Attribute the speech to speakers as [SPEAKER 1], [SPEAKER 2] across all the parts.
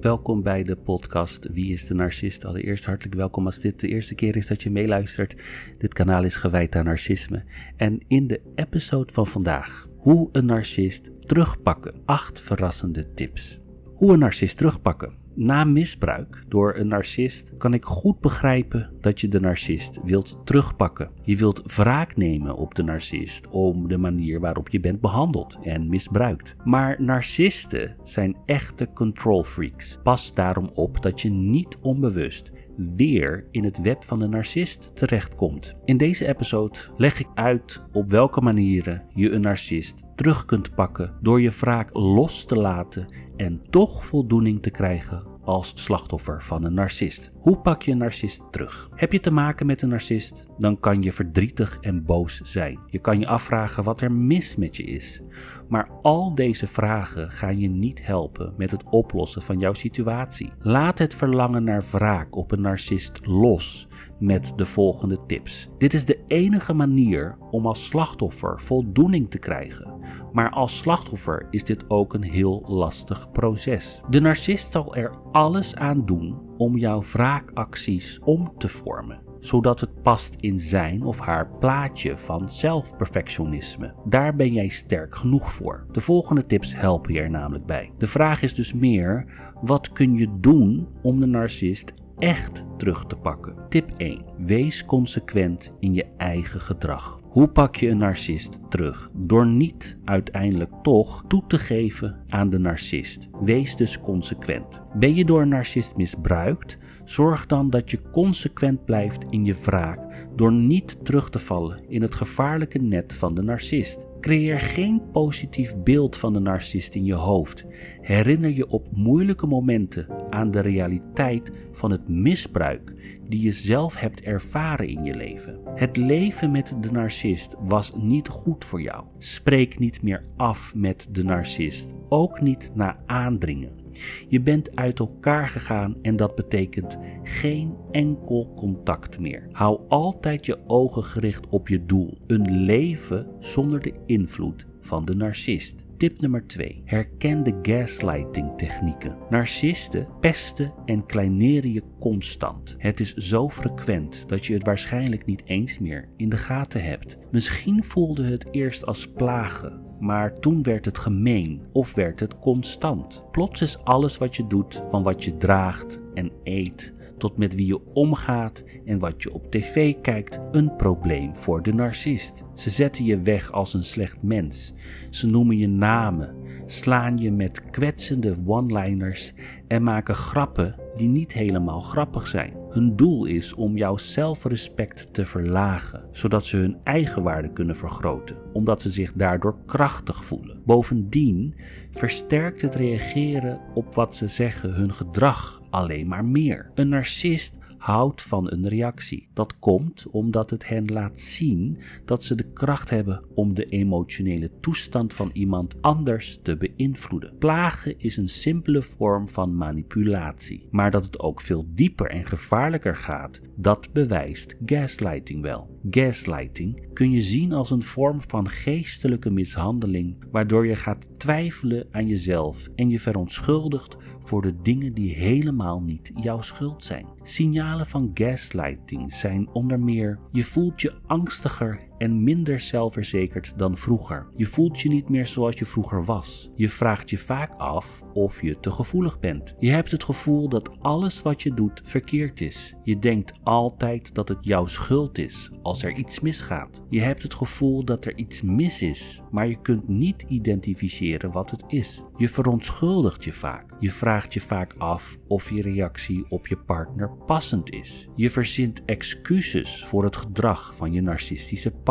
[SPEAKER 1] welkom bij de podcast Wie is de Narcist? Allereerst hartelijk welkom als dit de eerste keer is dat je meeluistert. Dit kanaal is gewijd aan narcisme. En in de episode van vandaag, hoe een narcist terugpakken. Acht verrassende tips. Hoe een narcist terugpakken na misbruik door een narcist kan ik goed begrijpen dat je de narcist wilt terugpakken. Je wilt wraak nemen op de narcist om de manier waarop je bent behandeld en misbruikt. Maar narcisten zijn echte control freaks. Pas daarom op dat je niet onbewust weer in het web van de narcist terechtkomt. In deze episode leg ik uit op welke manieren je een narcist terug kunt pakken door je wraak los te laten en toch voldoening te krijgen als slachtoffer van een narcist. Hoe pak je een narcist terug? Heb je te maken met een narcist? Dan kan je verdrietig en boos zijn. Je kan je afvragen wat er mis met je is. Maar al deze vragen gaan je niet helpen met het oplossen van jouw situatie. Laat het verlangen naar wraak op een narcist los met de volgende tips. Dit is de enige manier om als slachtoffer voldoening te krijgen. Maar als slachtoffer is dit ook een heel lastig proces. De narcist zal er alles aan doen om jouw wraakacties om te vormen zodat het past in zijn of haar plaatje van zelfperfectionisme. Daar ben jij sterk genoeg voor. De volgende tips helpen je er namelijk bij. De vraag is dus meer: wat kun je doen om de narcist echt terug te pakken? Tip 1. Wees consequent in je eigen gedrag. Hoe pak je een narcist terug? Door niet uiteindelijk toch toe te geven aan de narcist. Wees dus consequent. Ben je door een narcist misbruikt? Zorg dan dat je consequent blijft in je wraak door niet terug te vallen in het gevaarlijke net van de narcist. Creëer geen positief beeld van de narcist in je hoofd. Herinner je op moeilijke momenten aan de realiteit van het misbruik die je zelf hebt ervaren in je leven. Het leven met de narcist was niet goed voor jou. Spreek niet meer af met de narcist, ook niet na aandringen. Je bent uit elkaar gegaan en dat betekent geen enkel contact meer. Hou altijd je ogen gericht op je doel: een leven zonder de invloed van de narcist. Tip nummer 2. Herken de gaslighting technieken. Narcisten pesten en kleineren je constant. Het is zo frequent dat je het waarschijnlijk niet eens meer in de gaten hebt. Misschien voelde het eerst als plagen, maar toen werd het gemeen of werd het constant. Plots is alles wat je doet, van wat je draagt en eet, tot met wie je omgaat en wat je op tv kijkt, een probleem voor de narcist. Ze zetten je weg als een slecht mens. Ze noemen je namen, slaan je met kwetsende one-liners en maken grappen die niet helemaal grappig zijn. Hun doel is om jouw zelfrespect te verlagen, zodat ze hun eigen waarde kunnen vergroten, omdat ze zich daardoor krachtig voelen. Bovendien versterkt het reageren op wat ze zeggen hun gedrag alleen maar meer. Een narcist houdt van een reactie. Dat komt omdat het hen laat zien dat ze de kracht hebben om de emotionele toestand van iemand anders te beïnvloeden. Plagen is een simpele vorm van manipulatie, maar dat het ook veel dieper en gevaarlijker gaat, dat bewijst gaslighting wel. Gaslighting kun je zien als een vorm van geestelijke mishandeling, waardoor je gaat twijfelen aan jezelf en je verontschuldigt voor de dingen die helemaal niet jouw schuld zijn. Signalen van gaslighting zijn onder meer je voelt je angstiger en minder zelfverzekerd dan vroeger. Je voelt je niet meer zoals je vroeger was. Je vraagt je vaak af of je te gevoelig bent. Je hebt het gevoel dat alles wat je doet verkeerd is. Je denkt altijd dat het jouw schuld is als er iets misgaat. Je hebt het gevoel dat er iets mis is, maar je kunt niet identificeren wat het is. Je verontschuldigt je vaak. Je vraagt je vaak af of je reactie op je partner passend is. Je verzint excuses voor het gedrag van je narcistische partner.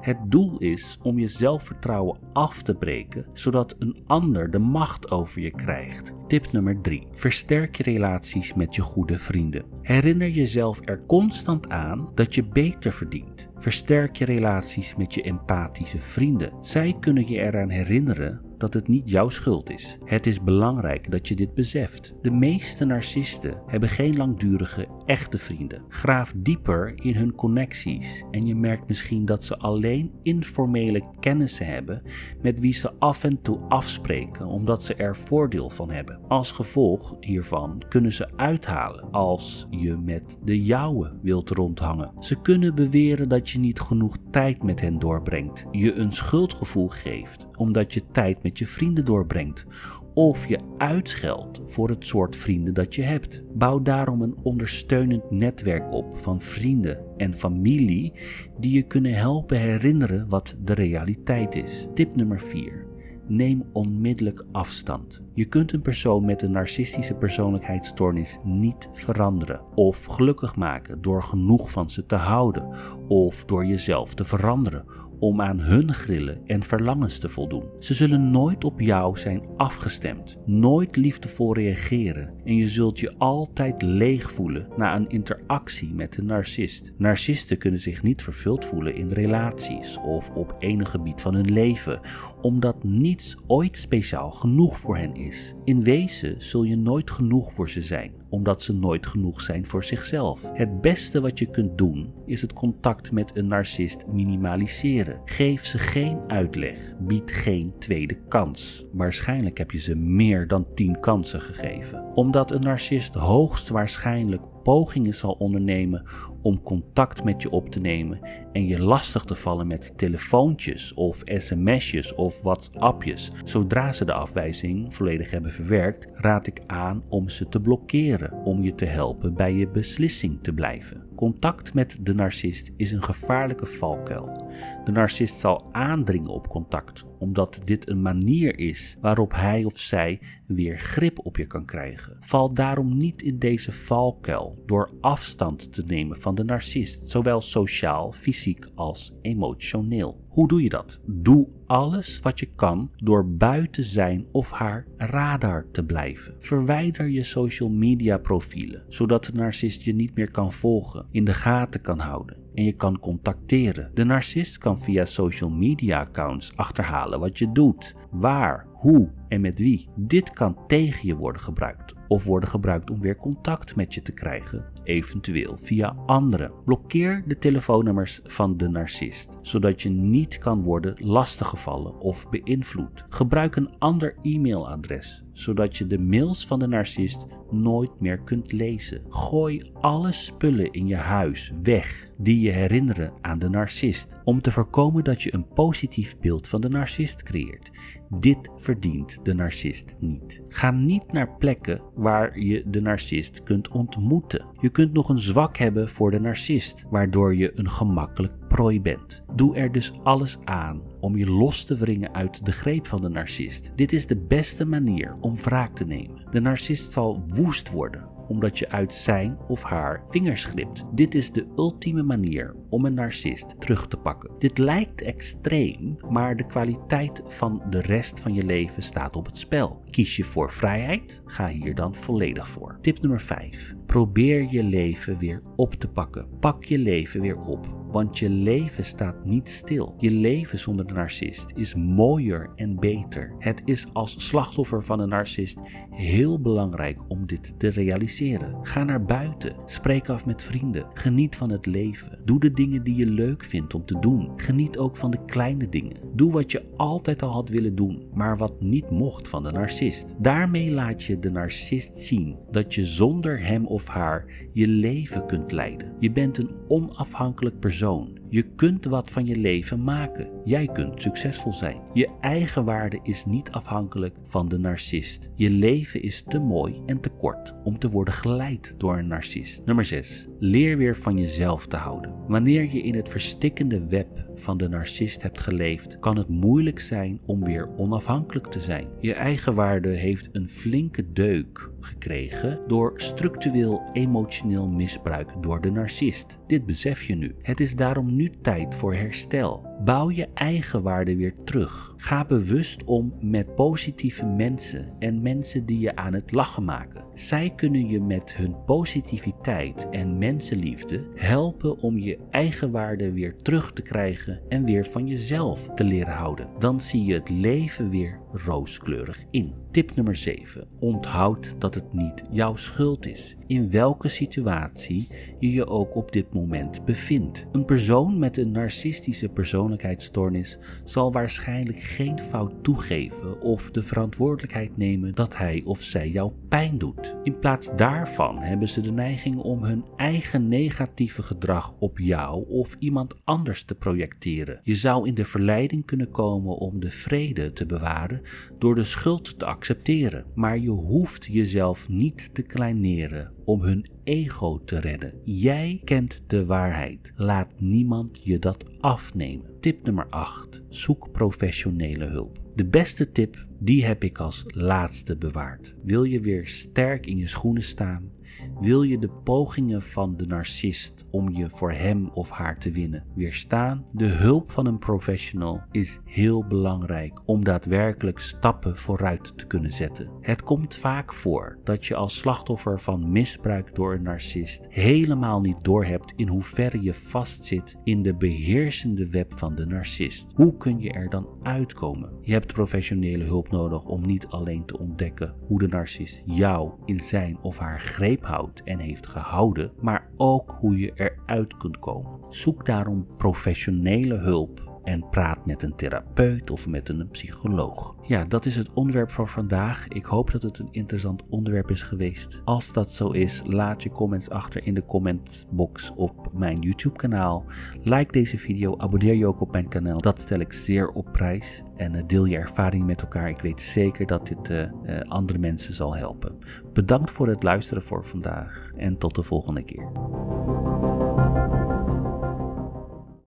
[SPEAKER 1] Het doel is om je zelfvertrouwen af te breken, zodat een ander de macht over je krijgt. Tip nummer 3. Versterk je relaties met je goede vrienden. Herinner jezelf er constant aan dat je beter verdient Versterk je relaties met je empathische vrienden. Zij kunnen je eraan herinneren dat het niet jouw schuld is. Het is belangrijk dat je dit beseft. De meeste narcisten hebben geen langdurige, echte vrienden. Graaf dieper in hun connecties en je merkt misschien dat ze alleen informele kennissen hebben met wie ze af en toe afspreken omdat ze er voordeel van hebben. Als gevolg hiervan kunnen ze uithalen als je met de jouwe wilt rondhangen. Ze kunnen beweren dat je niet genoeg tijd met hen doorbrengt, je een schuldgevoel geeft omdat je tijd met je vrienden doorbrengt of je uitscheldt voor het soort vrienden dat je hebt. Bouw daarom een ondersteunend netwerk op van vrienden en familie die je kunnen helpen herinneren wat de realiteit is. Tip nummer 4. Neem onmiddellijk afstand. Je kunt een persoon met een narcistische persoonlijkheidsstoornis niet veranderen of gelukkig maken door genoeg van ze te houden of door jezelf te veranderen om aan hun grillen en verlangens te voldoen. Ze zullen nooit op jou zijn afgestemd, nooit liefdevol reageren en je zult je altijd leeg voelen na een interactie met een narcist. Narcisten kunnen zich niet vervuld voelen in relaties of op enig gebied van hun leven, omdat niets ooit speciaal genoeg voor hen is. In wezen zul je nooit genoeg voor ze zijn omdat ze nooit genoeg zijn voor zichzelf. Het beste wat je kunt doen is het contact met een narcist minimaliseren. Geef ze geen uitleg, bied geen tweede kans. Waarschijnlijk heb je ze meer dan 10 kansen gegeven. Omdat een narcist hoogstwaarschijnlijk pogingen zal ondernemen om contact met je op te nemen en je lastig te vallen met telefoontjes of sms'jes of whatsappjes. Zodra ze de afwijzing volledig hebben verwerkt, raad ik aan om ze te blokkeren om je te helpen bij je beslissing te blijven. Contact met de narcist is een gevaarlijke valkuil. De narcist zal aandringen op contact, omdat dit een manier is waarop hij of zij weer grip op je kan krijgen. Val daarom niet in deze valkuil door afstand te nemen van de narcist, zowel sociaal, fysiek als emotioneel. Hoe doe je dat? Doe alles wat je kan door buiten zijn of haar radar te blijven. Verwijder je social media profielen, zodat de narcist je niet meer kan volgen, in de gaten kan houden en je kan contacteren. De narcist kan via social media accounts achterhalen wat je doet, waar, hoe en met wie. Dit kan tegen je worden gebruikt of worden gebruikt om weer contact met je te krijgen, eventueel via anderen. Blokkeer de telefoonnummers van de narcist, zodat je niet kan worden lastiggevallen of beïnvloed. Gebruik een ander e-mailadres, zodat je de mails van de narcist nooit meer kunt lezen. Gooi alle spullen in je huis weg die je herinneren aan de narcist, om te voorkomen dat je een positief beeld van de narcist creëert. Dit verdient de narcist niet. Ga niet naar plekken waar je de narcist kunt ontmoeten. Je kunt nog een zwak hebben voor de narcist, waardoor je een gemakkelijk prooi bent. Doe er dus alles aan om je los te wringen uit de greep van de narcist. Dit is de beste manier om wraak te nemen. De narcist zal woest worden omdat je uit zijn of haar vingers glipt. Dit is de ultieme manier om een narcist terug te pakken. Dit lijkt extreem, maar de kwaliteit van de rest van je leven staat op het spel. Kies je voor vrijheid? Ga hier dan volledig voor. Tip nummer 5. Probeer je leven weer op te pakken. Pak je leven weer op. Want je leven staat niet stil. Je leven zonder de narcist is mooier en beter. Het is als slachtoffer van een narcist heel belangrijk om dit te realiseren. Ga naar buiten. Spreek af met vrienden. Geniet van het leven. Doe de dingen die je leuk vindt om te doen. Geniet ook van de kleine dingen. Doe wat je altijd al had willen doen, maar wat niet mocht van de narcist. Daarmee laat je de narcist zien dat je zonder hem of haar je leven kunt leiden. Je bent een onafhankelijk persoon je kunt wat van je leven maken. Jij kunt succesvol zijn. Je eigen waarde is niet afhankelijk van de narcist. Je leven is te mooi en te kort om te worden geleid door een narcist. Nummer 6. Leer weer van jezelf te houden. Wanneer je in het verstikkende web van de narcist hebt geleefd, kan het moeilijk zijn om weer onafhankelijk te zijn. Je eigen waarde heeft een flinke deuk gekregen door structureel emotioneel misbruik door de narcist. Dit besef je nu. Het is daarom nu tijd voor herstel. Bouw je eigen waarde weer terug. Ga bewust om met positieve mensen en mensen die je aan het lachen maken. Zij kunnen je met hun positiviteit en mensenliefde helpen om je eigen waarde weer terug te krijgen en weer van jezelf te leren houden. Dan zie je het leven weer rooskleurig in. Tip nummer 7. Onthoud dat het niet jouw schuld is. In welke situatie je je ook op dit moment bevindt. Een persoon met een narcistische persoonlijkheidsstoornis zal waarschijnlijk geen fout toegeven of de verantwoordelijkheid nemen dat hij of zij jou pijn doet. In plaats daarvan hebben ze de neiging om hun eigen negatieve gedrag op jou of iemand anders te projecteren. Je zou in de verleiding kunnen komen om de vrede te bewaren door de schuld te accepteren. Maar je hoeft jezelf niet te kleineren om hun ego te redden. Jij kent de waarheid. Laat niemand je dat afnemen. Tip nummer 8. Zoek professionele hulp. De beste tip, die heb ik als laatste bewaard. Wil je weer sterk in je schoenen staan? Wil je de pogingen van de narcist om je voor hem of haar te winnen weerstaan? De hulp van een professional is heel belangrijk om daadwerkelijk stappen vooruit te kunnen zetten. Het komt vaak voor dat je als slachtoffer van misbruik door een narcist helemaal niet doorhebt in hoeverre je vastzit in de beheersende web van de narcist. Hoe kun je er dan uitkomen? Je hebt professionele hulp nodig om niet alleen te ontdekken hoe de narcist jou in zijn of haar greep houdt en heeft gehouden, maar ook hoe je eruit kunt komen. Zoek daarom professionele hulp en praat met een therapeut of met een psycholoog. Ja, dat is het onderwerp voor vandaag. Ik hoop dat het een interessant onderwerp is geweest. Als dat zo is, laat je comments achter in de commentbox op mijn YouTube kanaal. Like deze video, abonneer je ook op mijn kanaal. Dat stel ik zeer op prijs. En eh, deel je ervaring met elkaar. Ik weet zeker dat dit uh, uh, andere mensen zal helpen. Bedankt voor het luisteren voor vandaag en tot de volgende keer.